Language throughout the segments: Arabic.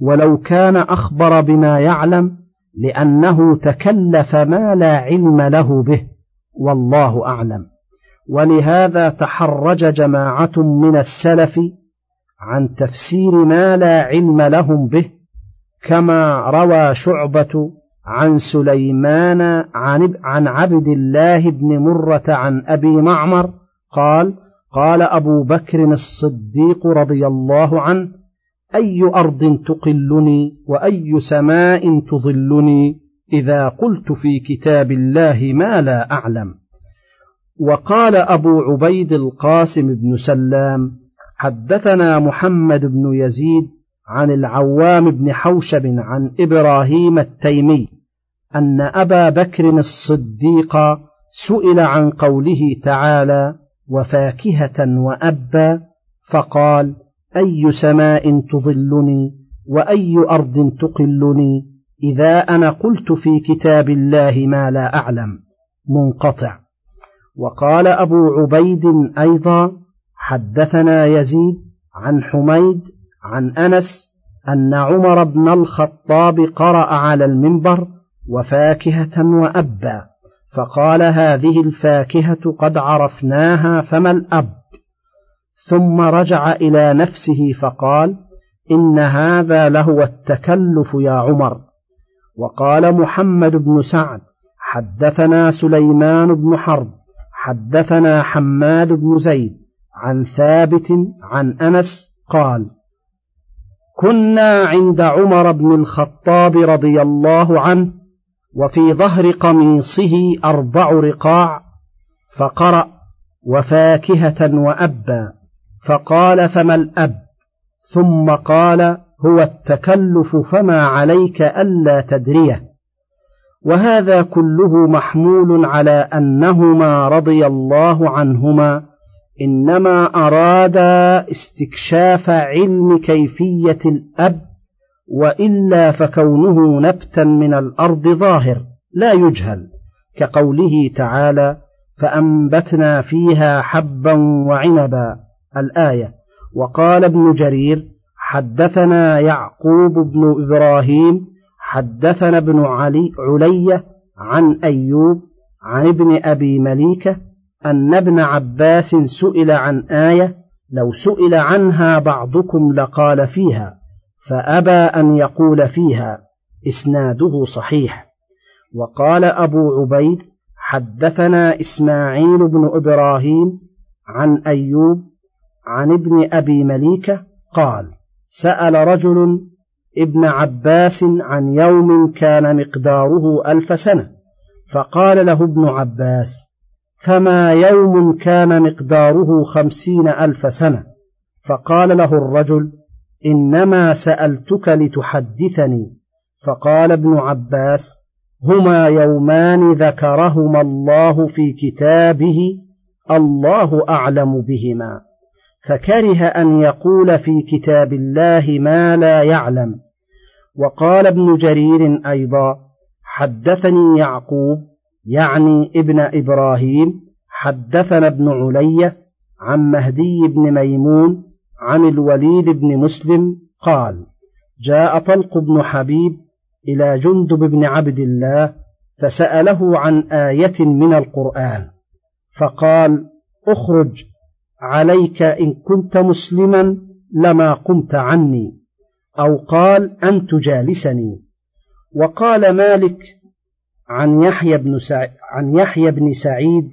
ولو كان أخبر بما يعلم لأنه تكلف ما لا علم له به والله أعلم. ولهذا تحرج جماعة من السلف عن تفسير ما لا علم لهم به كما روى شعبة عن سليمان عن عبد الله بن مرة عن أبي معمر قال قال أبو بكر الصديق رضي الله عنه أي أرض تقلني وأي سماء تظلني إذا قلت في كتاب الله ما لا أعلم. وقال أبو عبيد القاسم بن سلام حدثنا محمد بن يزيد عن العوام بن حوشب عن إبراهيم التيمي أن أبا بكر الصديق سئل عن قوله تعالى وفاكهة وأبا؟ فقال أي سماء تظلني وأي أرض تقلني إذا أنا قلت في كتاب الله ما لا أعلم. منقطع. وقال أبو عبيد أيضا حدثنا يزيد عن حميد عن أنس أن عمر بن الخطاب قرأ على المنبر وفاكهة وأبا فقال هذه الفاكهة قد عرفناها فما الأب؟ ثم رجع إلى نفسه فقال إن هذا لهو التكلف يا عمر. وقال محمد بن سعد حدثنا سليمان بن حرب حدثنا حماد بن زيد عن ثابت عن أنس قال كنا عند عمر بن الخطاب رضي الله عنه وفي ظهر قميصه أربع رقاع فقرأ وفاكهة وأبا فقال فما الأب ثم قال هو التكلف فما عليك ألا تدريه. وهذا كله محمول على أنهما رضي الله عنهما إنما أرادا استكشاف علم كيفية الأب وإلا فكونه نبتا من الأرض ظاهر لا يجهل. كقوله تعالى فأنبتنا فيها حبا وعنبا الآية. وقال ابن جرير حدثنا يعقوب بن إبراهيم حدثنا ابن علي علية عن أيوب عن ابن أبي مليكة أن ابن عباس سئل عن آية لو سئل عنها بعضكم لقال فيها فأبى أن يقول فيها إسناده صحيح. وقال أبو عبيد حدثنا إسماعيل بن إبراهيم عن أيوب عن ابن أبي مليكة قال سأل رجل ابن عباس عن يوم كان مقداره ألف سنة فقال له ابن عباس فما يوم كان مقداره خمسين ألف سنة. فقال له الرجل إنما سألتك لتحدثني. فقال ابن عباس هما يومان ذكرهما الله في كتابه الله أعلم بهما. فكره أن يقول في كتاب الله ما لا يعلم. وقال ابن جرير أيضا حدثني يعقوب يعني ابن إبراهيم حدثنا ابن علية عن مهدي بن ميمون عن الوليد بن مسلم قال جاء طلق بن حبيب إلى جندب بن عبد الله فسأله عن آية من القرآن فقال اخرج عليك إن كنت مسلما لما قمت عني أو قال أن تجالسني. وقال مالك عن يحيى بن سع... عن يحيى بن سعيد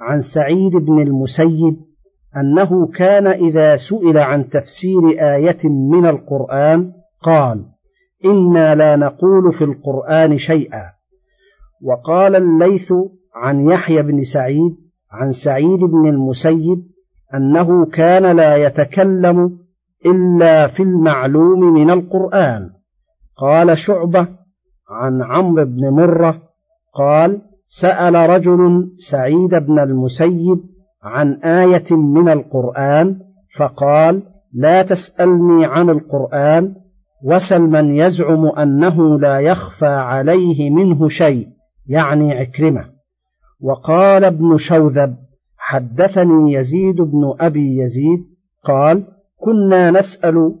عن سعيد بن المسيب أنه كان إذا سئل عن تفسير آية من القرآن قال إنا لا نقول في القرآن شيئا. وقال الليث عن يحيى بن سعيد عن سعيد بن المسيب أنه كان لا يتكلم إلا في المعلوم من القرآن. قال شعبة عن عمرو بن مرة قال سأل رجل سعيد بن المسيب عن آية من القرآن فقال لا تسألني عن القرآن وسل من يزعم أنه لا يخفى عليه منه شيء يعني عكرمة. وقال ابن شوذب حدثني يزيد بن أبي يزيد قال كنا نسأل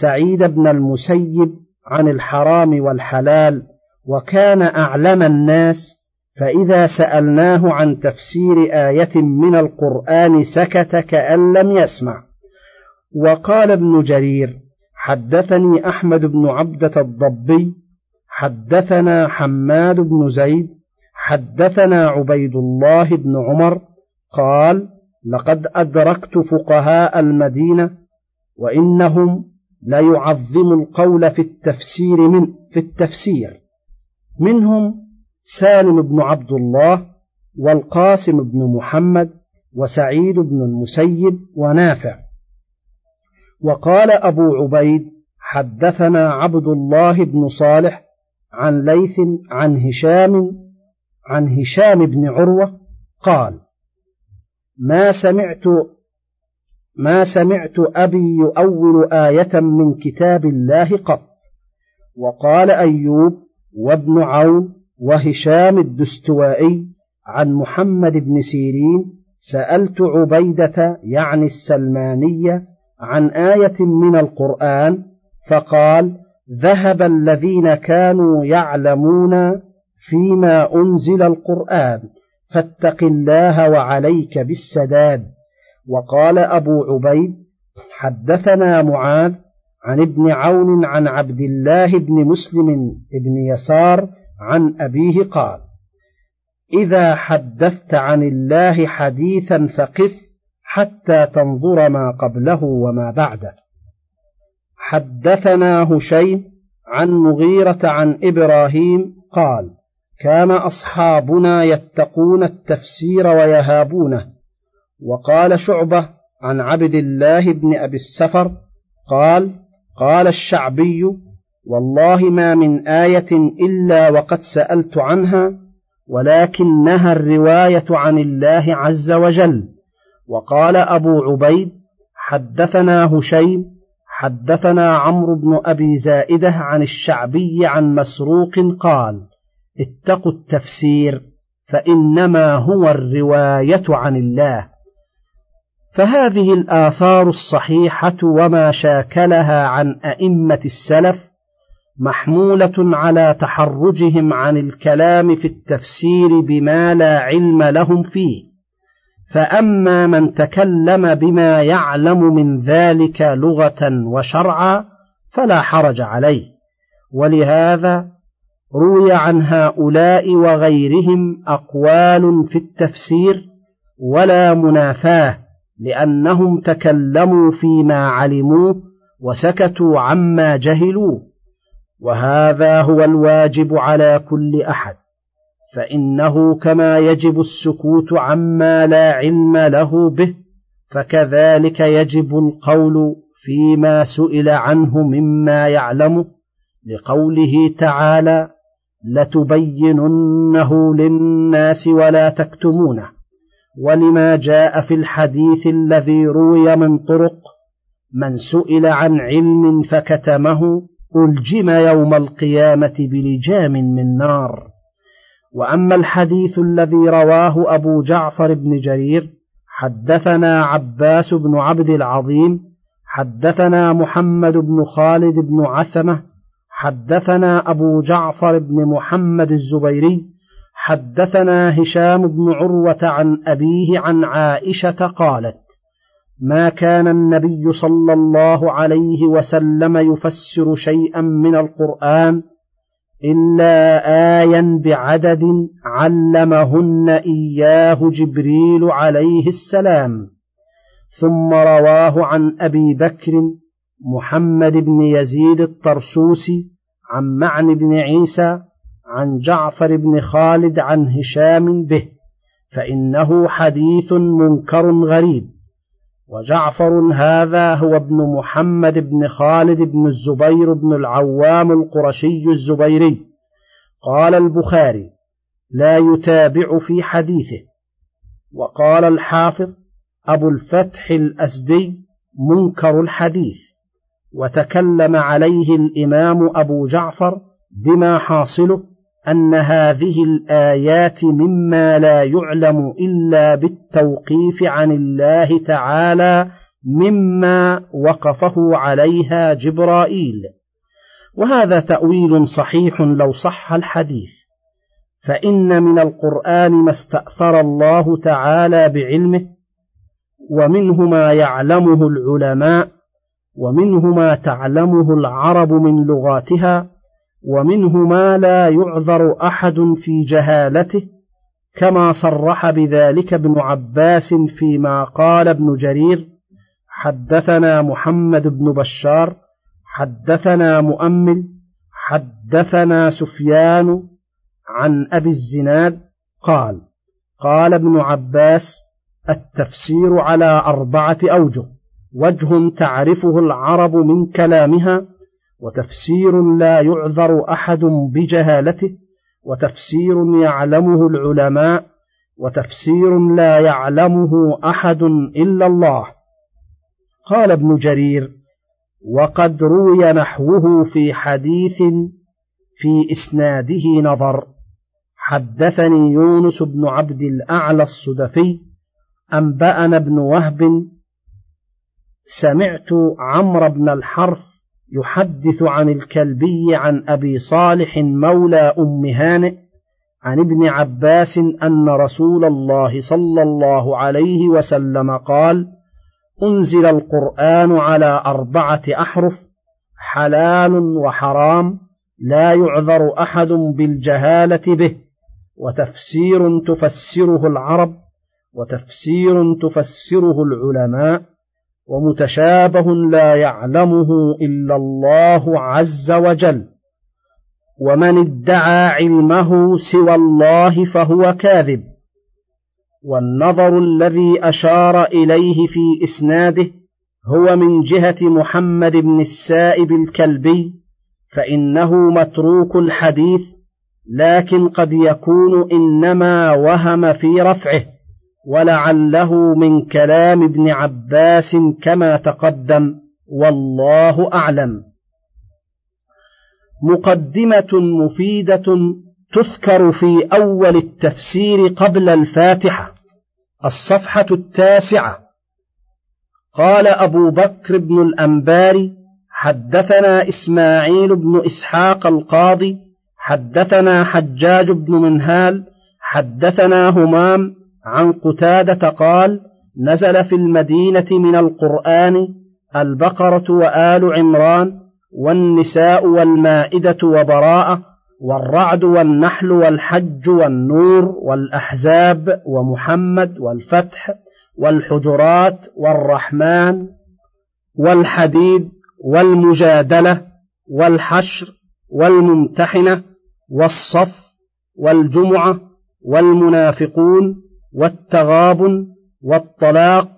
سعيد بن المسيب عن الحرام والحلال وكان أعلم الناس فإذا سألناه عن تفسير آية من القرآن سكت كأن لم يسمع. وقال ابن جرير حدثني أحمد بن عبدة الضبي حدثنا حماد بن زيد حدثنا عبيد الله بن عمر قال لقد أدركت فقهاء المدينة وإنهم ليعظم القول في التفسير من في التفسير. منهم سالم بن عبد الله والقاسم بن محمد وسعيد بن المسيب ونافع. وقال أبو عبيد حدثنا عبد الله بن صالح عن ليث عن هشام عن هشام بن عروة قال ما سمعت ما سمعت أبي يؤول آية من كتاب الله قط. وقال أيوب وابن عون وهشام الدستوائي عن محمد بن سيرين سألت عبيدة يعني السلمانية عن آية من القرآن فقال ذهب الذين كانوا يعلمون فيما أنزل القرآن. فاتق الله وعليك بالسداد. وقال أبو عبيد حدثنا معاذ عن ابن عون عن عبد الله بن مسلم بن يسار عن أبيه قال إذا حدثت عن الله حديثا فقف حتى تنظر ما قبله وما بعده. حدثنا هشيم عن مغيرة عن إبراهيم قال كان أصحابنا يتقون التفسير ويهابونه. وقال شعبة عن عبد الله بن أبي السفر قال قال الشعبي والله ما من آية إلا وقد سألت عنها ولكنها الرواية عن الله عز وجل. وقال أبو عبيد حدثنا هشيم حدثنا عمرو بن أبي زائدة عن الشعبي عن مسروق قال اتقوا التفسير فإنما هو الرواية عن الله. فهذه الآثار الصحيحة وما شاكلها عن أئمة السلف محمولة على تحرجهم عن الكلام في التفسير بما لا علم لهم فيه. فأما من تكلم بما يعلم من ذلك لغة وشرعا فلا حرج عليه. ولهذا روي عن هؤلاء وغيرهم أقوال في التفسير ولا منافاة لأنهم تكلموا فيما علموه وسكتوا عما جهلوه وهذا هو الواجب على كل أحد فإنه كما يجب السكوت عما لا علم له به فكذلك يجب القول فيما سئل عنه مما يعلمه لقوله تعالى لتبيننه للناس ولا تكتمونه. ولما جاء في الحديث الذي روي من طرق من سئل عن علم فكتمه ألجم يوم القيامة بلجام من نار. وأما الحديث الذي رواه أبو جعفر بن جرير حدثنا عباس بن عبد العظيم حدثنا محمد بن خالد بن عثمة حدثنا أبو جعفر بن محمد الزبيري حدثنا هشام بن عروة عن أبيه عن عائشة قالت ما كان النبي صلى الله عليه وسلم يفسر شيئا من القرآن إلا آيا بعدد علمهن إياه جبريل عليه السلام ثم رواه عن أبي بكر محمد بن يزيد الطرسوسي عن معن بن عيسى عن جعفر بن خالد عن هشام به فإنه حديث منكر غريب. وجعفر هذا هو ابن محمد بن خالد بن الزبير بن العوام القرشي الزبيري. قال البخاري لا يتابع في حديثه. وقال الحافظ أبو الفتح الأسدي منكر الحديث. وتكلم عليه الإمام أبو جعفر بما حاصله أن هذه الآيات مما لا يعلم إلا بالتوقيف عن الله تعالى مما وقفه عليها جبرائيل. وهذا تأويل صحيح لو صح الحديث. فإن من القرآن ما استأثر الله تعالى بعلمه ومنه ما يعلمه العلماء ومنه ما تعلمه العرب من لغاتها ومنه ما لا يعذر أحد في جهالته كما صرح بذلك ابن عباس فيما قال ابن جرير حدثنا محمد بن بشار حدثنا مؤمل حدثنا سفيان عن أبي الزناد قال قال ابن عباس التفسير على أربعة أوجه. وجه تعرفه العرب من كلامها وتفسير لا يعذر أحد بجهالته وتفسير يعلمه العلماء وتفسير لا يعلمه أحد إلا الله. قال ابن جرير وقد روي نحوه في حديث في إسناده نظر. حدثني يونس بن عبد الأعلى الصدفي أنبأنا ابن وهب سمعت عمرو بن الحرث يحدث عن الكلبي عن أبي صالح مولى أم هانئ عن ابن عباس أن رسول الله صلى الله عليه وسلم قال أنزل القرآن على أربعة أحرف حلال وحرام لا يعذر أحد بالجهالة به وتفسير تفسره العرب وتفسير تفسره العلماء ومتشابه لا يعلمه إلا الله عز وجل. ومن ادعى علمه سوى الله فهو كاذب. والنظر الذي أشار إليه في إسناده هو من جهة محمد بن السائب الكلبي فإنه متروك الحديث لكن قد يكون إنما وهم في رفعه. ولعله من كلام ابن عباس كما تقدم والله أعلم. مقدمة مفيدة تذكر في أول التفسير قبل الفاتحة الصفحة التاسعة. قال أبو بكر بن الأنباري حدثنا إسماعيل بن إسحاق القاضي حدثنا حجاج بن منهال حدثنا همام عن قتادة قال نزل في المدينة من القرآن البقرة وآل عمران والنساء والمائدة وبراءة والرعد والنحل والحج والنور والأحزاب ومحمد والفتح والحجرات والرحمن والحديد والمجادلة والحشر والممتحنة والصف والجمعة والمنافقون والتغابن والطلاق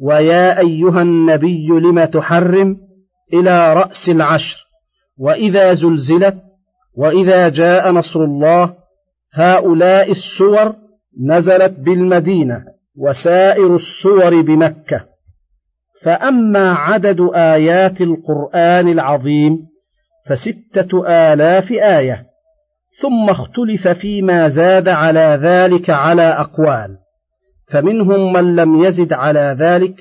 ويا أيها النبي لم تحرم إلى رأس العشر وإذا زلزلت وإذا جاء نصر الله هؤلاء السور نزلت بالمدينة وسائر السور بمكة. فأما عدد آيات القرآن العظيم فستة آلاف آية ثم اختلف فيما زاد على ذلك على أقوال. فمنهم من لم يزد على ذلك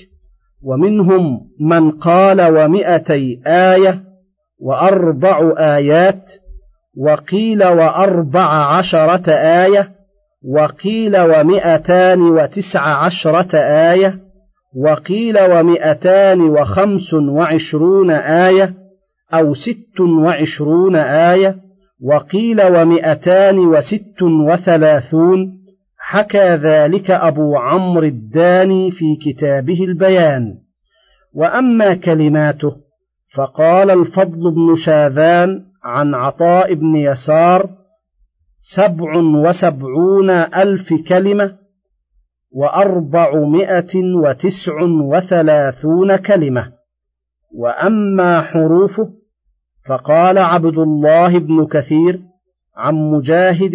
ومنهم من قال ومئتي آية وأربع آيات وقيل وأربع عشرة آية وقيل ومئتان وتسع عشرة آية وقيل ومئتان وخمس وعشرون آية أو ست وعشرون آية وقيل ومئتان وست وثلاثون حكى ذلك أبو عمرو الداني في كتابه البيان. وأما كلماته فقال الفضل بن شاذان عن عطاء بن يسار سبع وسبعون ألف كلمة وأربعمائة وتسع وثلاثون كلمة. وأما حروفه فقال عبد الله بن كثير عن مجاهد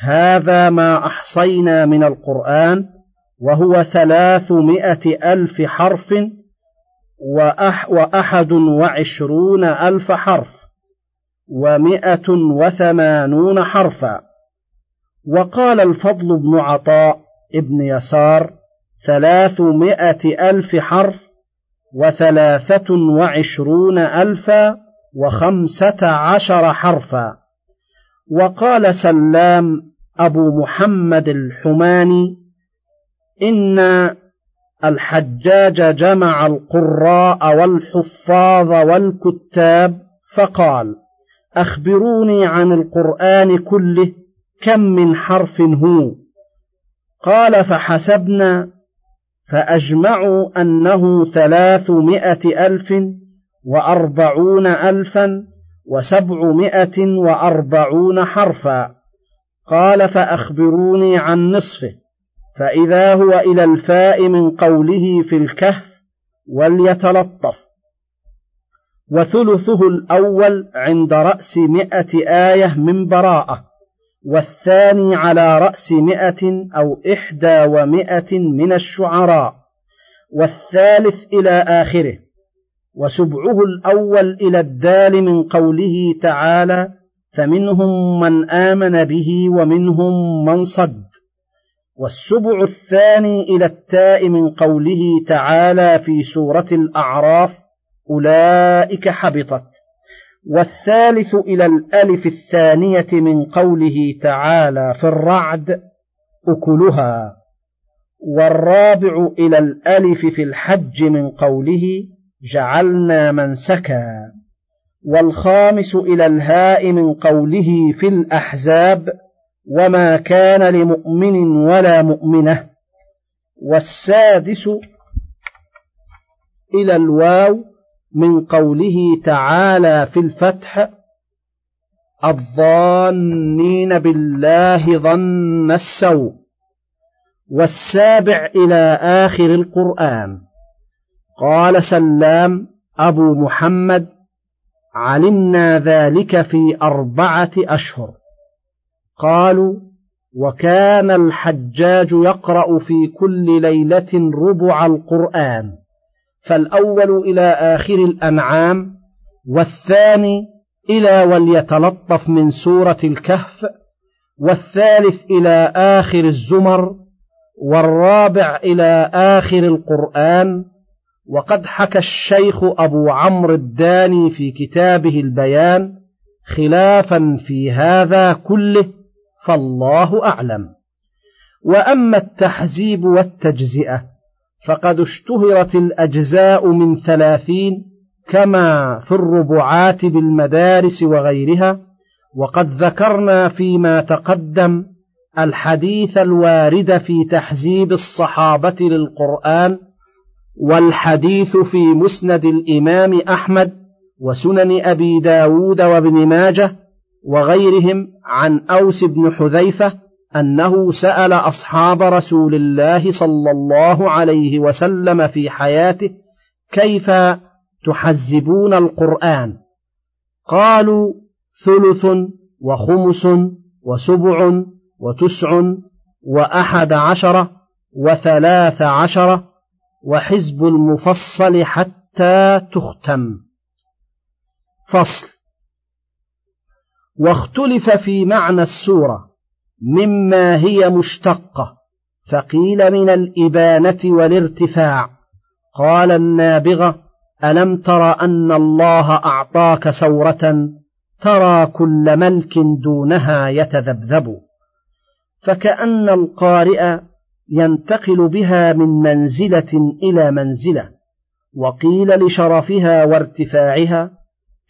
هذا ما أحصينا من القرآن وهو ثلاثمائة ألف حرف وأح وأحد وعشرون ألف حرف ومائة وثمانون حرفا. وقال الفضل بن عطاء ابن يسار ثلاثمائة ألف حرف وثلاثة وعشرون ألفا وخمسة عشر حرفا. وقال سلام أبو محمد الحماني إن الحجاج جمع القراء والحفاظ والكتاب فقال أخبروني عن القرآن كله كم من حرف هو؟ قال فحسبنا فأجمعوا أنه ثلاثمائة ألف وأربعون ألفا وسبعمائة وأربعون حرفا. قال فأخبروني عن نصفه. فإذا هو إلى الفاء من قوله في الكهف وليتلطف. وثلثه الأول عند رأس مئة آية من براءة. والثاني على رأس مئة أو إحدى ومئة من الشعراء. والثالث إلى آخره. وسبعه الأول إلى الدال من قوله تعالى فمنهم من آمن به ومنهم من صد. والسبع الثاني إلى التاء من قوله تعالى في سورة الأعراف أولئك حبطت. والثالث إلى الألف الثانية من قوله تعالى في الرعد أكلها. والرابع إلى الألف في الحج من قوله جعلنا منسكا والخامس إلى الهاء من قوله في الأحزاب وما كان لمؤمن ولا مؤمنة. والسادس إلى الواو من قوله تعالى في الفتح الظانين بالله ظن السوء. والسابع إلى آخر القرآن. قال سلام أبو محمد علمنا ذلك في أربعة أشهر. قالوا وكان الحجاج يقرأ في كل ليلة ربع القرآن فالأول إلى آخر الأنعام والثاني إلى وليتلطف من سورة الكهف والثالث إلى آخر الزمر والرابع إلى آخر القرآن وقد حكى الشيخ أبو عمرو الداني في كتابه البيان خلافا في هذا كله فالله أعلم. وأما التحزيب والتجزئة فقد اشتهرت الأجزاء من ثلاثين كما في الربعات بالمدارس وغيرها وقد ذكرنا فيما تقدم الحديث الوارد في تحزيب الصحابة للقرآن والحديث في مسند الإمام أحمد وسنن أبي داود وابن ماجه وغيرهم عن أوس بن حذيفة أنه سأل أصحاب رسول الله صلى الله عليه وسلم في حياته كيف تحزبون القرآن؟ قالوا ثلث وخمس وسبع وتسع وأحد عشر وثلاث عشر وحزب المفصل حتى تختم. فصل. واختلف في معنى السورة مما هي مشتقة فقيل من الإبانة والارتفاع. قال النابغة ألم تر أن الله أعطاك سورة ترى كل ملك دونها يتذبذب؟ فكأن القارئ ينتقل بها من منزلة إلى منزلة وقيل لشرفها وارتفاعها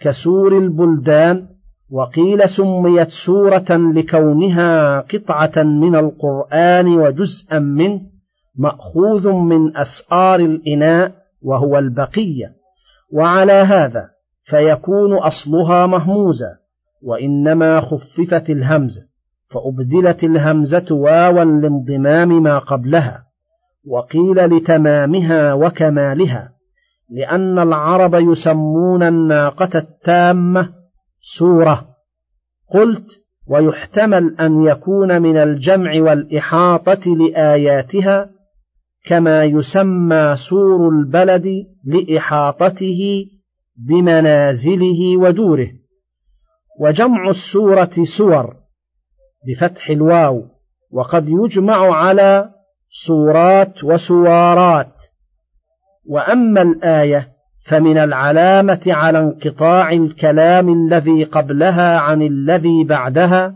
كسور البلدان وقيل سميت سورة لكونها قطعة من القرآن وجزءا منه مأخوذ من أسآر الإناء وهو البقية. وعلى هذا فيكون أصلها مهموزة وإنما خففت الهمزة. فأبدلت الهمزة واوا لانضمام ما قبلها وقيل لتمامها وكمالها لأن العرب يسمون الناقة التامة سورة. قلت ويحتمل أن يكون من الجمع والإحاطة لآياتها كما يسمى سور البلد لإحاطته بمنازله ودوره. وجمع السورة سور بفتح الواو. وقد يجمع على صورات وسوارات. وأما الآية فمن العلامة على انقطاع الكلام الذي قبلها عن الذي بعدها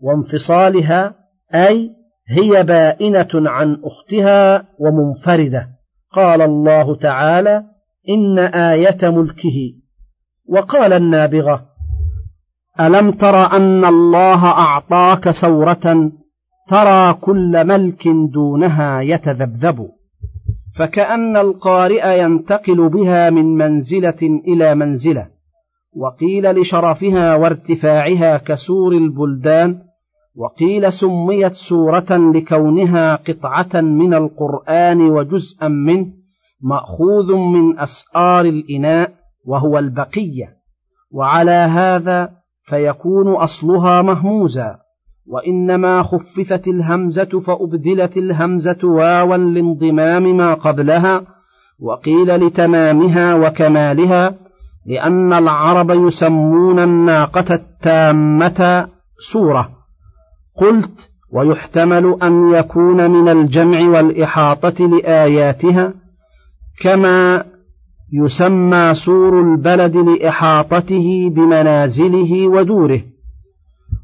وانفصالها أي هي بائنة عن أختها ومنفردة. قال الله تعالى إن آية ملكه. وقال النابغة ألم تر أن الله أعطاك سورة ترى كل ملك دونها يتذبذب؟ فكأن القارئ ينتقل بها من منزلة إلى منزلة وقيل لشرفها وارتفاعها كسور البلدان وقيل سميت سورة لكونها قطعة من القرآن وجزءا منه مأخوذ من أسآر الإناء وهو البقية. وعلى هذا فيكون أصلها مهموزا وإنما خففت الهمزة فأبدلت الهمزة واوا لانضمام ما قبلها وقيل لتمامها وكمالها لأن العرب يسمون الناقة التامة سورة. قلت ويحتمل أن يكون من الجمع والإحاطة لآياتها كما يسمى سور البلد لإحاطته بمنازله ودوره.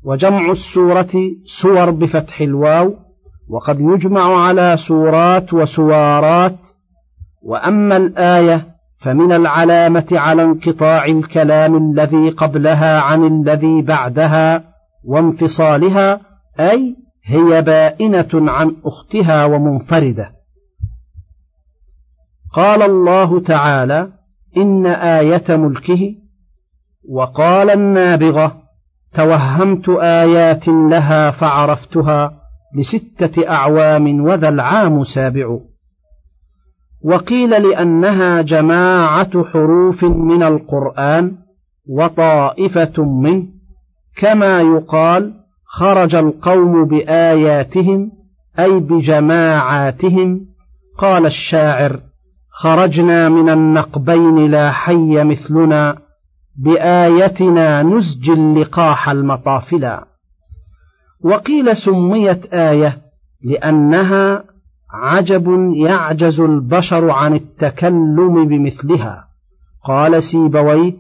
وجمع السورة سور بفتح الواو وقد يجمع على سورات وسوارات. وأما الآية فمن العلامة على انقطاع الكلام الذي قبلها عن الذي بعدها وانفصالها أي هي بائنة عن أختها ومنفردة. قال الله تعالى إن آية ملكه وقال النابغة توهمت آيات لها فعرفتها لستة أعوام وذا العام سابع. وقيل لأنها جماعة حروف من القرآن وطائفة منه كما يقال خرج القوم بآياتهم أي بجماعاتهم قال الشاعر. خرجنا من النقبين لا حي مثلنا بآيتنا نزج اللقاح المطافلا. وقيل سميت آية لأنها عجب يعجز البشر عن التكلم بمثلها. قال سيبويه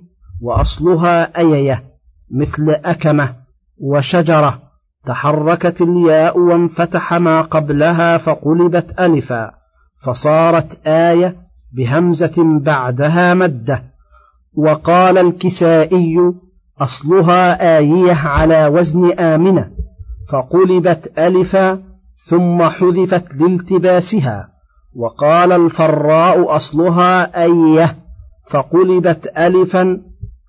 وأصلها أيية مثل أكمة وشجرة. تحركت الياء وانفتح ما قبلها فقلبت ألفا. فصارت آية بهمزة بعدها مده وقال الكسائي أصلها آية على وزن آمنة فقلبت ألفا ثم حذفت لالتباسها وقال الفراء أصلها أيه فقلبت ألفا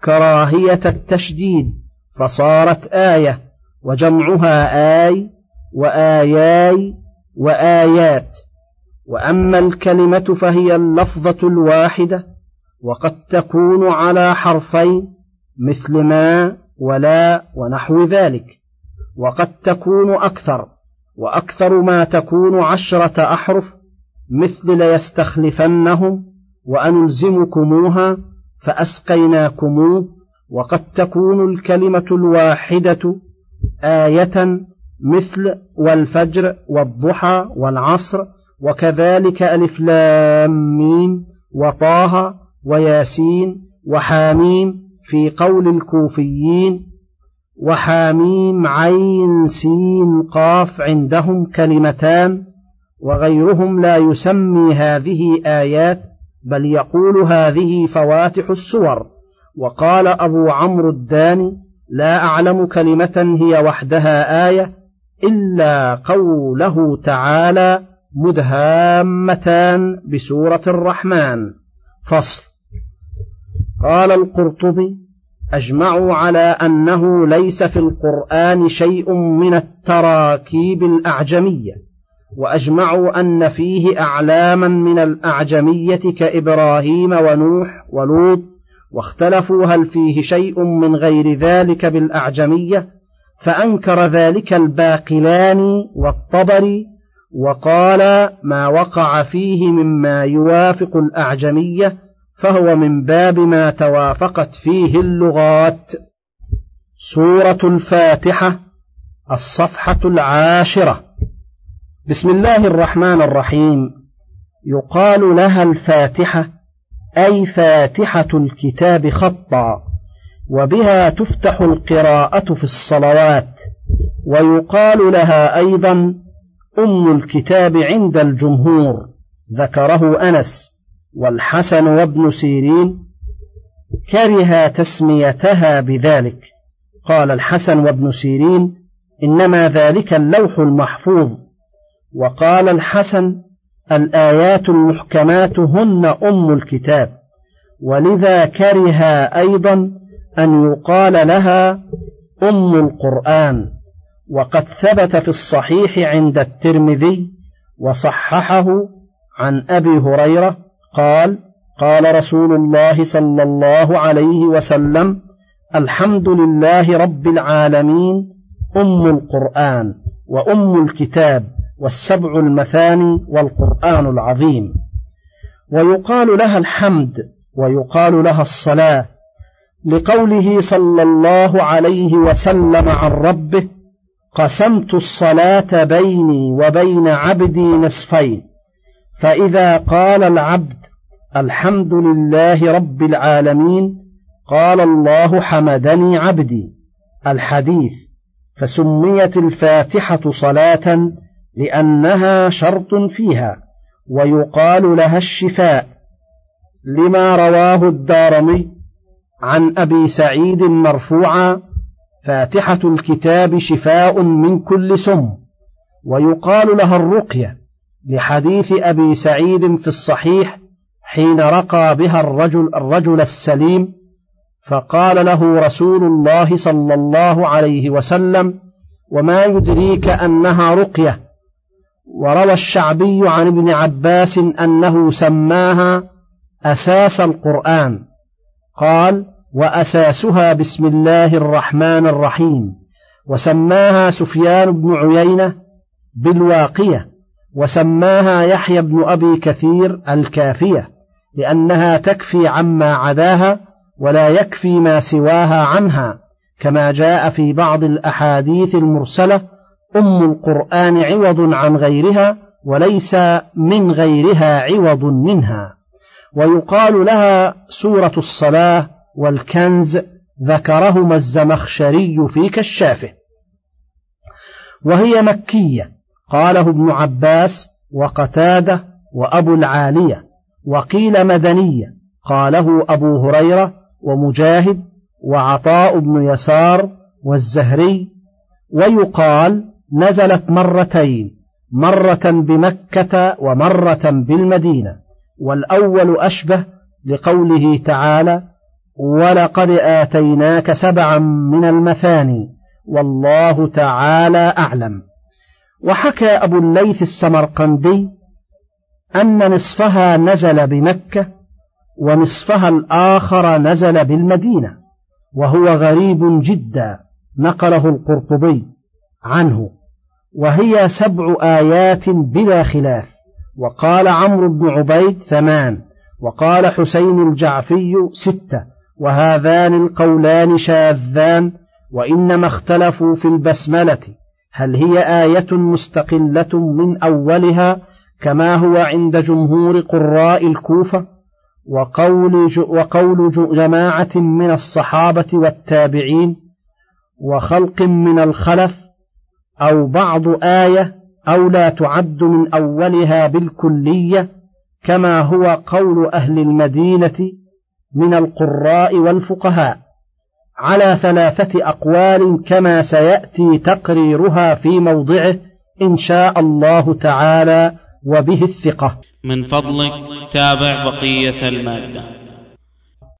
كراهية التشديد فصارت آية وجمعها آي وآياي وآيات. وأما الكلمة فهي اللفظة الواحدة وقد تكون على حرفين مثل ما ولا ونحو ذلك. وقد تكون أكثر وأكثر ما تكون عشرة أحرف مثل ليستخلفنهم وأنلزمكموها فأسقيناكموه. وقد تكون الكلمة الواحدة آية مثل والفجر والضحى والعصر وكذلك ألف لام ميم وطه وياسين وحاميم في قول الكوفيين وحاميم عين سين قاف عندهم كلمتان وغيرهم لا يسمي هذه آيات بل يقول هذه فواتح السور وقال أبو عمرو الداني لا أعلم كلمة هي وحدها آية إلا قوله تعالى مدهامتان بسورة الرحمن. فصل. قال القرطبي أجمعوا على أنه ليس في القرآن شيء من التراكيب الأعجمية وأجمعوا أن فيه أعلاما من الأعجمية كإبراهيم ونوح ولوط واختلفوا هل فيه شيء من غير ذلك بالأعجمية فأنكر ذلك الباقلاني والطبري وقال ما وقع فيه مما يوافق الأعجمية فهو من باب ما توافقت فيه اللغات. سورة الفاتحة الصفحة العاشرة. بسم الله الرحمن الرحيم. يقال لها الفاتحة أي فاتحة الكتاب خطا وبها تفتح القراءة في الصلوات. ويقال لها أيضا أم الكتاب عند الجمهور ذكره أنس والحسن وابن سيرين كره تسميتها بذلك. قال الحسن وابن سيرين إنما ذلك اللوح المحفوظ. وقال الحسن الآيات المحكمات هن أم الكتاب. ولذا كره أيضا أن يقال لها أم القرآن. وقد ثبت في الصحيح عند الترمذي وصححه عن أبي هريرة قال قال رسول الله صلى الله عليه وسلم الحمد لله رب العالمين أم القرآن وأم الكتاب والسبع المثاني والقرآن العظيم. ويقال لها الحمد ويقال لها الصلاة لقوله صلى الله عليه وسلم عن ربه قسمت الصلاة بيني وبين عبدي نصفين فإذا قال العبد الحمد لله رب العالمين قال الله حمدني عبدي. الحديث فسميت الفاتحة صلاة لأنها شرط فيها ويقال لها الشفاء. لما رواه الدارمي عن أبي سعيد مرفوعا فاتحة الكتاب شفاء من كل سم ويقال لها الرقية لحديث أبي سعيد في الصحيح حين رقى بها الرجل الرجل السليم فقال له رسول الله صلى الله عليه وسلم وما يدريك أنها رقية؟ وروى الشعبي عن ابن عباس أنه سماها أساس القرآن قال وأساسها بسم الله الرحمن الرحيم. وسماها سفيان بن عيينة بالواقية. وسماها يحيى بن أبي كثير الكافية لأنها تكفي عما عداها ولا يكفي ما سواها عنها كما جاء في بعض الأحاديث المرسلة أم القرآن عوض عن غيرها وليس من غيرها عوض منها. ويقال لها سورة الصلاة والكنز ذكرهما الزمخشري في كشافه. وهي مكية قاله ابن عباس وقتادة وأبو العالية وقيل مدنية قاله أبو هريرة ومجاهد وعطاء بن يسار والزهري ويقال نزلت مرتين مرة بمكة ومرة بالمدينة والأول أشبه لقوله تعالى ولقد آتيناك سبعا من المثاني والله تعالى أعلم. وحكى أبو الليث السمرقندي أن نصفها نزل بمكة ونصفها الآخر نزل بالمدينة وهو غريب جدا نقله القرطبي عنه. وهي سبع آيات بلا خلاف وقال عمرو بن عبيد ثمان وقال حسين الجعفي ستة وهذان القولان شاذان وإنما اختلفوا في البسملة هل هي آية مستقلة من أولها كما هو عند جمهور قراء الكوفة؟ وقول, وقول جماعة من الصحابة والتابعين وخلق من الخلف أو بعض آية أو لا تعد من أولها بالكلية كما هو قول أهل المدينة من القراء والفقهاء على ثلاثة أقوال كما سيأتي تقريرها في موضعه إن شاء الله تعالى وبه الثقة. من فضلك تابع بقية المادة.